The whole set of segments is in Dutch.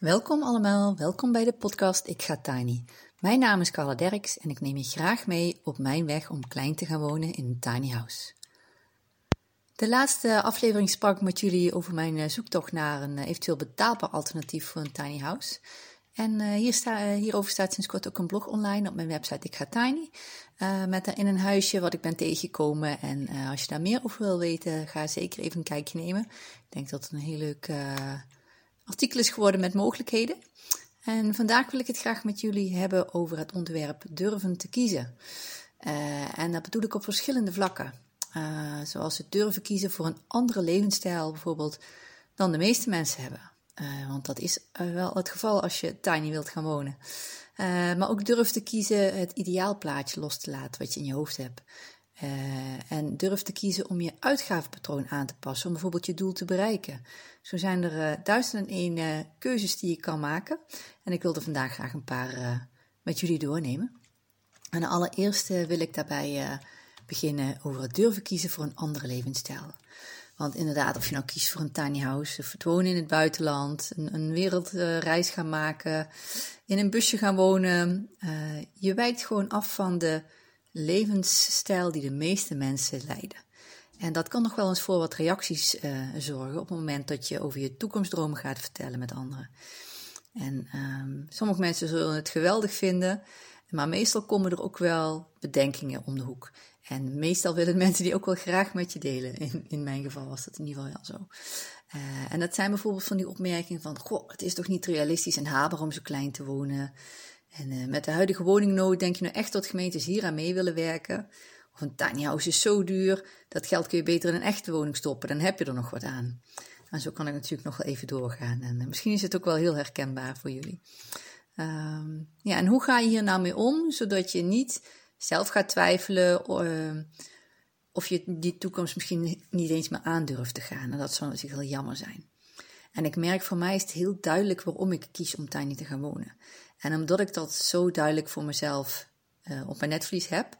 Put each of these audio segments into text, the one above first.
Welkom allemaal, welkom bij de podcast Ik ga tiny. Mijn naam is Carla Derks en ik neem je graag mee op mijn weg om klein te gaan wonen in een tiny house. De laatste aflevering sprak ik met jullie over mijn eh, zoektocht naar een eh, eventueel betaalbaar alternatief voor een tiny house. En uh, hier sta, hierover staat sinds kort ook een blog online op mijn website Ik ga Tiny. Uh, met daarin een huisje wat ik ben tegengekomen. En uh, als je daar meer over wil weten, ga zeker even een kijkje nemen. Ik denk dat het een heel leuk artikel is geworden met mogelijkheden. En vandaag wil ik het graag met jullie hebben over het onderwerp durven te kiezen. Uh, en dat bedoel ik op verschillende vlakken. Uh, zoals het durven kiezen voor een andere levensstijl bijvoorbeeld dan de meeste mensen hebben. Uh, want dat is wel het geval als je tiny wilt gaan wonen. maar ook durf te kiezen het ideaalplaatje los te laten wat je in je hoofd hebt. Uh, en durf te kiezen om je uitgavenpatroon aan te passen, om bijvoorbeeld je doel te bereiken. Zo zijn er uh, duizend en één uh, keuzes die je kan maken. En ik wilde vandaag graag een paar met jullie doornemen. En allereerst wil ik daarbij beginnen over het durven kiezen voor een andere levensstijl. Want inderdaad, of je nou kiest voor een tiny house, of het wonen in het buitenland, een, een wereldreis gaan maken, in een busje gaan wonen, je wijkt gewoon af van de levensstijl die de meeste mensen leiden. En dat kan nog wel eens voor wat reacties uh, zorgen op het moment dat je over je toekomstdromen gaat vertellen met anderen. En um, sommige mensen zullen het geweldig vinden, maar meestal komen er ook wel bedenkingen om de hoek. En meestal willen mensen die ook wel graag met je delen. In, in mijn geval was dat in ieder geval wel zo. Uh, en dat zijn bijvoorbeeld van die opmerkingen van: Goh, het is toch niet realistisch en haalbaar om zo klein te wonen. En uh, met de huidige woningnood denk je nou echt dat gemeentes hier aan mee willen werken? Of een tiny house is zo duur, dat geld kun je beter in een echte woning stoppen, dan heb je er nog wat aan. En zo kan ik natuurlijk nog wel even doorgaan. En uh, misschien is het ook wel heel herkenbaar voor jullie. Um, ja, en hoe ga je hier nou mee om, zodat je niet zelf gaat twijfelen uh, of je die toekomst misschien niet eens meer aandurft te gaan. En dat zou natuurlijk heel jammer zijn. En ik merk voor mij is het heel duidelijk waarom ik kies om tiny te gaan wonen. En omdat ik dat zo duidelijk voor mezelf uh, op mijn netvlies heb,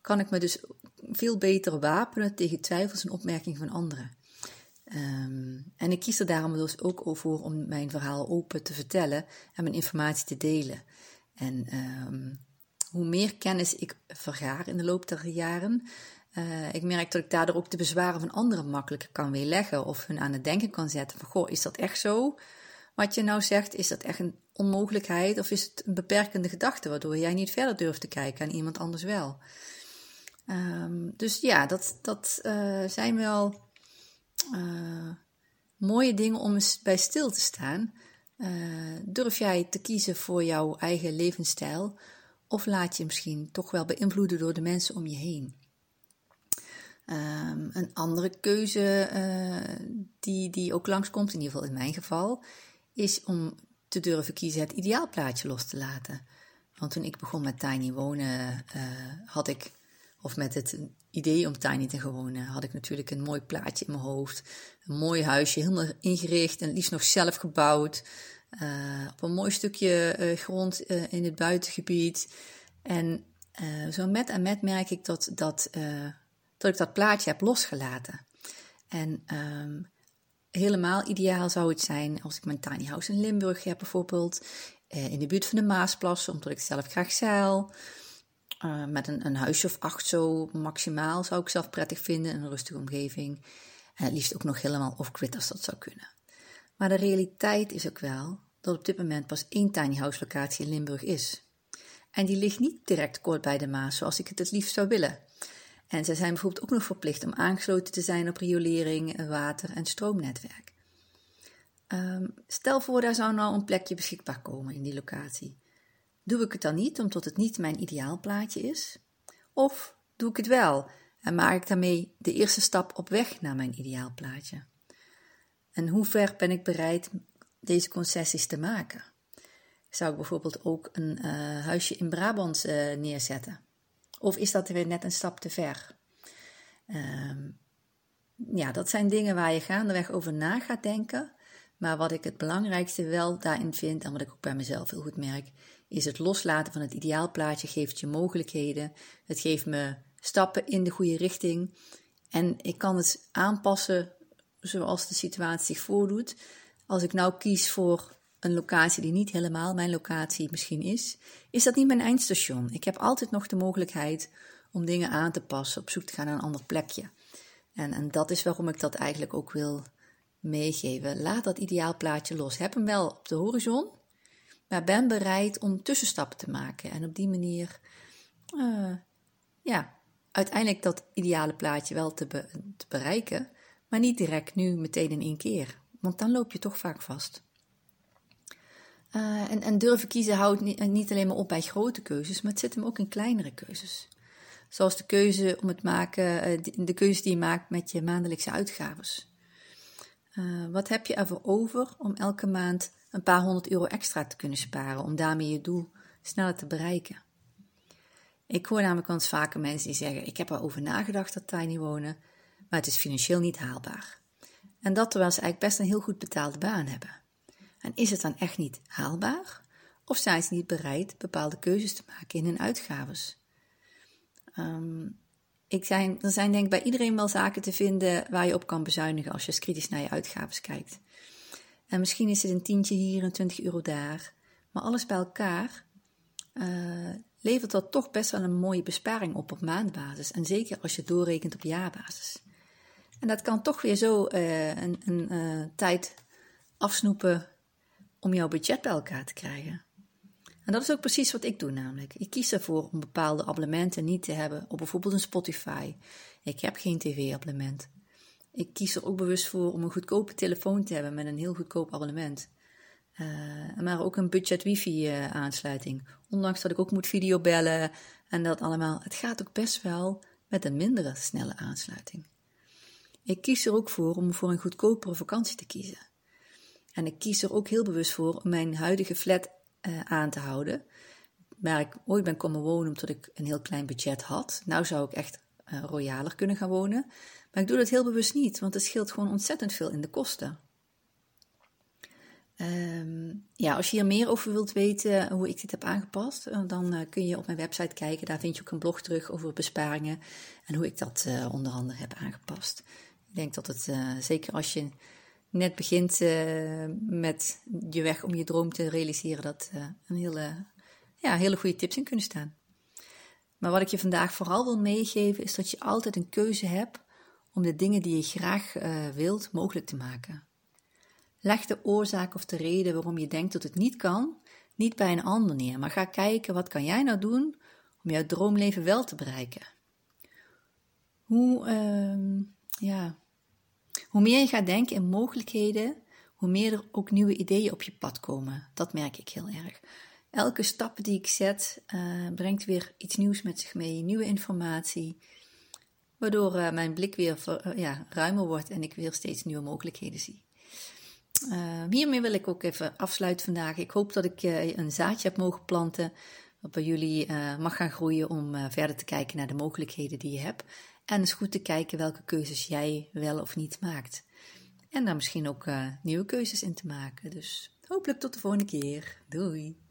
kan ik me dus veel beter wapenen tegen twijfels en opmerkingen van anderen. Um, en ik kies er daarom dus ook voor om mijn verhaal open te vertellen en mijn informatie te delen. En um, hoe meer kennis ik vergaar in de loop der jaren, uh, ik merk dat ik daardoor ook de bezwaren van anderen makkelijker kan weerleggen of hun aan het denken kan zetten van, goh, is dat echt zo? Wat je nou zegt, is dat echt een onmogelijkheid of is het een beperkende gedachte waardoor jij niet verder durft te kijken en iemand anders wel? Um, dus ja, dat, dat uh, zijn wel uh, mooie dingen om eens bij stil te staan. Uh, durf jij te kiezen voor jouw eigen levensstijl of laat je misschien toch wel beïnvloeden door de mensen om je heen? Um, een andere keuze die, die ook langskomt, in ieder geval in mijn geval, is om te durven kiezen het ideaalplaatje los te laten. Want toen ik begon met tiny wonen, uh, had ik, of met het idee om tiny te wonen, had ik natuurlijk een mooi plaatje in mijn hoofd. Een mooi huisje, helemaal ingericht en liefst nog zelf gebouwd. Uh, op een mooi stukje uh, grond in het buitengebied. En zo met en met merk ik dat, dat, dat ik dat plaatje heb losgelaten. En um, helemaal ideaal zou het zijn als ik mijn tiny house in Limburg heb bijvoorbeeld. Eh, in de buurt van de Maasplassen, omdat ik zelf graag zeil. Uh, met een, een, huisje of acht zo maximaal zou ik zelf prettig vinden. Een rustige omgeving. En het liefst ook nog helemaal off-grid als dat zou kunnen. Maar de realiteit is ook wel dat op dit moment pas één tiny house locatie in Limburg is. En die ligt niet direct kort bij de Maas zoals ik het het liefst zou willen. En zij zijn bijvoorbeeld ook nog verplicht om aangesloten te zijn op riolering, water en stroomnetwerk. Um, stel voor, daar zou nou een plekje beschikbaar komen in die locatie. Doe ik het dan niet omdat het niet mijn ideaalplaatje is? Of doe ik het wel en maak ik daarmee de eerste stap op weg naar mijn ideaalplaatje? En hoe ver ben ik bereid deze concessies te maken? Zou ik bijvoorbeeld ook een uh, huisje in Brabant uh, neerzetten? Of is dat weer net een stap te ver? Um, ja, dat zijn dingen waar je gaandeweg over na gaat denken. Maar wat ik het belangrijkste wel daarin vind, en wat ik ook bij mezelf heel goed merk, is het loslaten van het ideaalplaatje geeft je mogelijkheden. Het geeft me stappen in de goede richting. En ik kan het aanpassen zoals de situatie zich voordoet. Als ik nou kies voor een locatie die niet helemaal mijn locatie misschien is, is dat niet mijn eindstation. Ik heb altijd nog de mogelijkheid om dingen aan te passen, op zoek te gaan naar een ander plekje. En, en dat is waarom ik dat eigenlijk ook wil meegeven. Laat dat ideaalplaatje los. Heb hem wel op de horizon, maar ben bereid om tussenstappen te maken. En op die manier, uh, ja, uiteindelijk dat ideale plaatje wel te bereiken, maar niet direct nu meteen in één keer. Want dan loop je toch vaak vast. Uh, en, en, durven kiezen houdt niet, niet, alleen maar op bij grote keuzes, maar het zit hem ook in kleinere keuzes. Zoals de keuze om het maken, uh, de, keuze die je maakt met je maandelijkse uitgaves. Wat heb je ervoor over om elke maand een paar honderd euro extra te kunnen sparen, om daarmee je doel sneller te bereiken? Ik hoor namelijk wel eens vaker mensen die zeggen: Ik heb erover nagedacht dat tiny wonen, maar het is financieel niet haalbaar. En dat terwijl ze eigenlijk best een heel goed betaalde baan hebben. En is het dan echt niet haalbaar? Of zijn ze niet bereid bepaalde keuzes te maken in hun uitgaves? Um, ik zijn, er zijn denk ik bij iedereen wel zaken te vinden waar je op kan bezuinigen als je eens kritisch naar je uitgaves kijkt. En misschien is het een tientje hier, een 20 euro daar. Maar alles bij elkaar uh, levert dat toch best wel een mooie besparing op op maandbasis. En zeker als je doorrekent op jaarbasis. En dat kan toch weer zo uh, een, een uh, tijd afsnoepen om jouw budget bij elkaar te krijgen. En dat is ook precies wat ik doe namelijk. Ik kies ervoor om bepaalde abonnementen niet te hebben op bijvoorbeeld een Spotify. Ik heb geen tv-abonnement. Ik kies er ook bewust voor om een goedkope telefoon te hebben met een heel goedkoop abonnement. Uh, maar ook een budget wifi uh, aansluiting. Ondanks dat ik ook moet videobellen en dat allemaal. Het gaat ook best wel met een mindere snelle aansluiting. Ik kies er ook voor om voor een goedkopere vakantie te kiezen. En ik kies er ook heel bewust voor om mijn huidige flat uh, aan te houden. Waar ik ooit ben komen wonen omdat ik een heel klein budget had. Nou zou ik echt uh, royaler kunnen gaan wonen. Maar ik doe dat heel bewust niet, want het scheelt gewoon ontzettend veel in de kosten. Um, ja, als je hier meer over wilt weten hoe ik dit heb aangepast, eh, dan kun je op mijn website kijken. Daar vind je ook een blog terug over besparingen en hoe ik dat onder andere heb aangepast. Ik denk dat het, zeker als je net begint uh, met je weg om je droom te realiseren, dat uh, een hele, ja, hele goede tips in kunnen staan. Maar wat ik je vandaag vooral wil meegeven, is dat je altijd een keuze hebt om de dingen die je graag uh, wilt mogelijk te maken. Leg de oorzaak of de reden waarom je denkt dat het niet kan, niet bij een ander neer, maar ga kijken wat kan jij nou doen om jouw droomleven wel te bereiken. Hoe, uh, ja, hoe meer je gaat denken in mogelijkheden, hoe meer er ook nieuwe ideeën op je pad komen. Dat merk ik heel erg. Elke stap die ik zet, uh, brengt weer iets nieuws met zich mee, nieuwe informatie, waardoor uh, mijn blik weer uh, ja, ruimer wordt en ik weer steeds nieuwe mogelijkheden zie. hiermee wil ik ook even afsluiten vandaag. Ik hoop dat ik een zaadje heb mogen planten, wat bij jullie mag gaan groeien om verder te kijken naar de mogelijkheden die je hebt. En eens goed te kijken welke keuzes jij wel of niet maakt. En daar misschien ook uh, nieuwe keuzes in te maken. Dus hopelijk tot de volgende keer. Doei!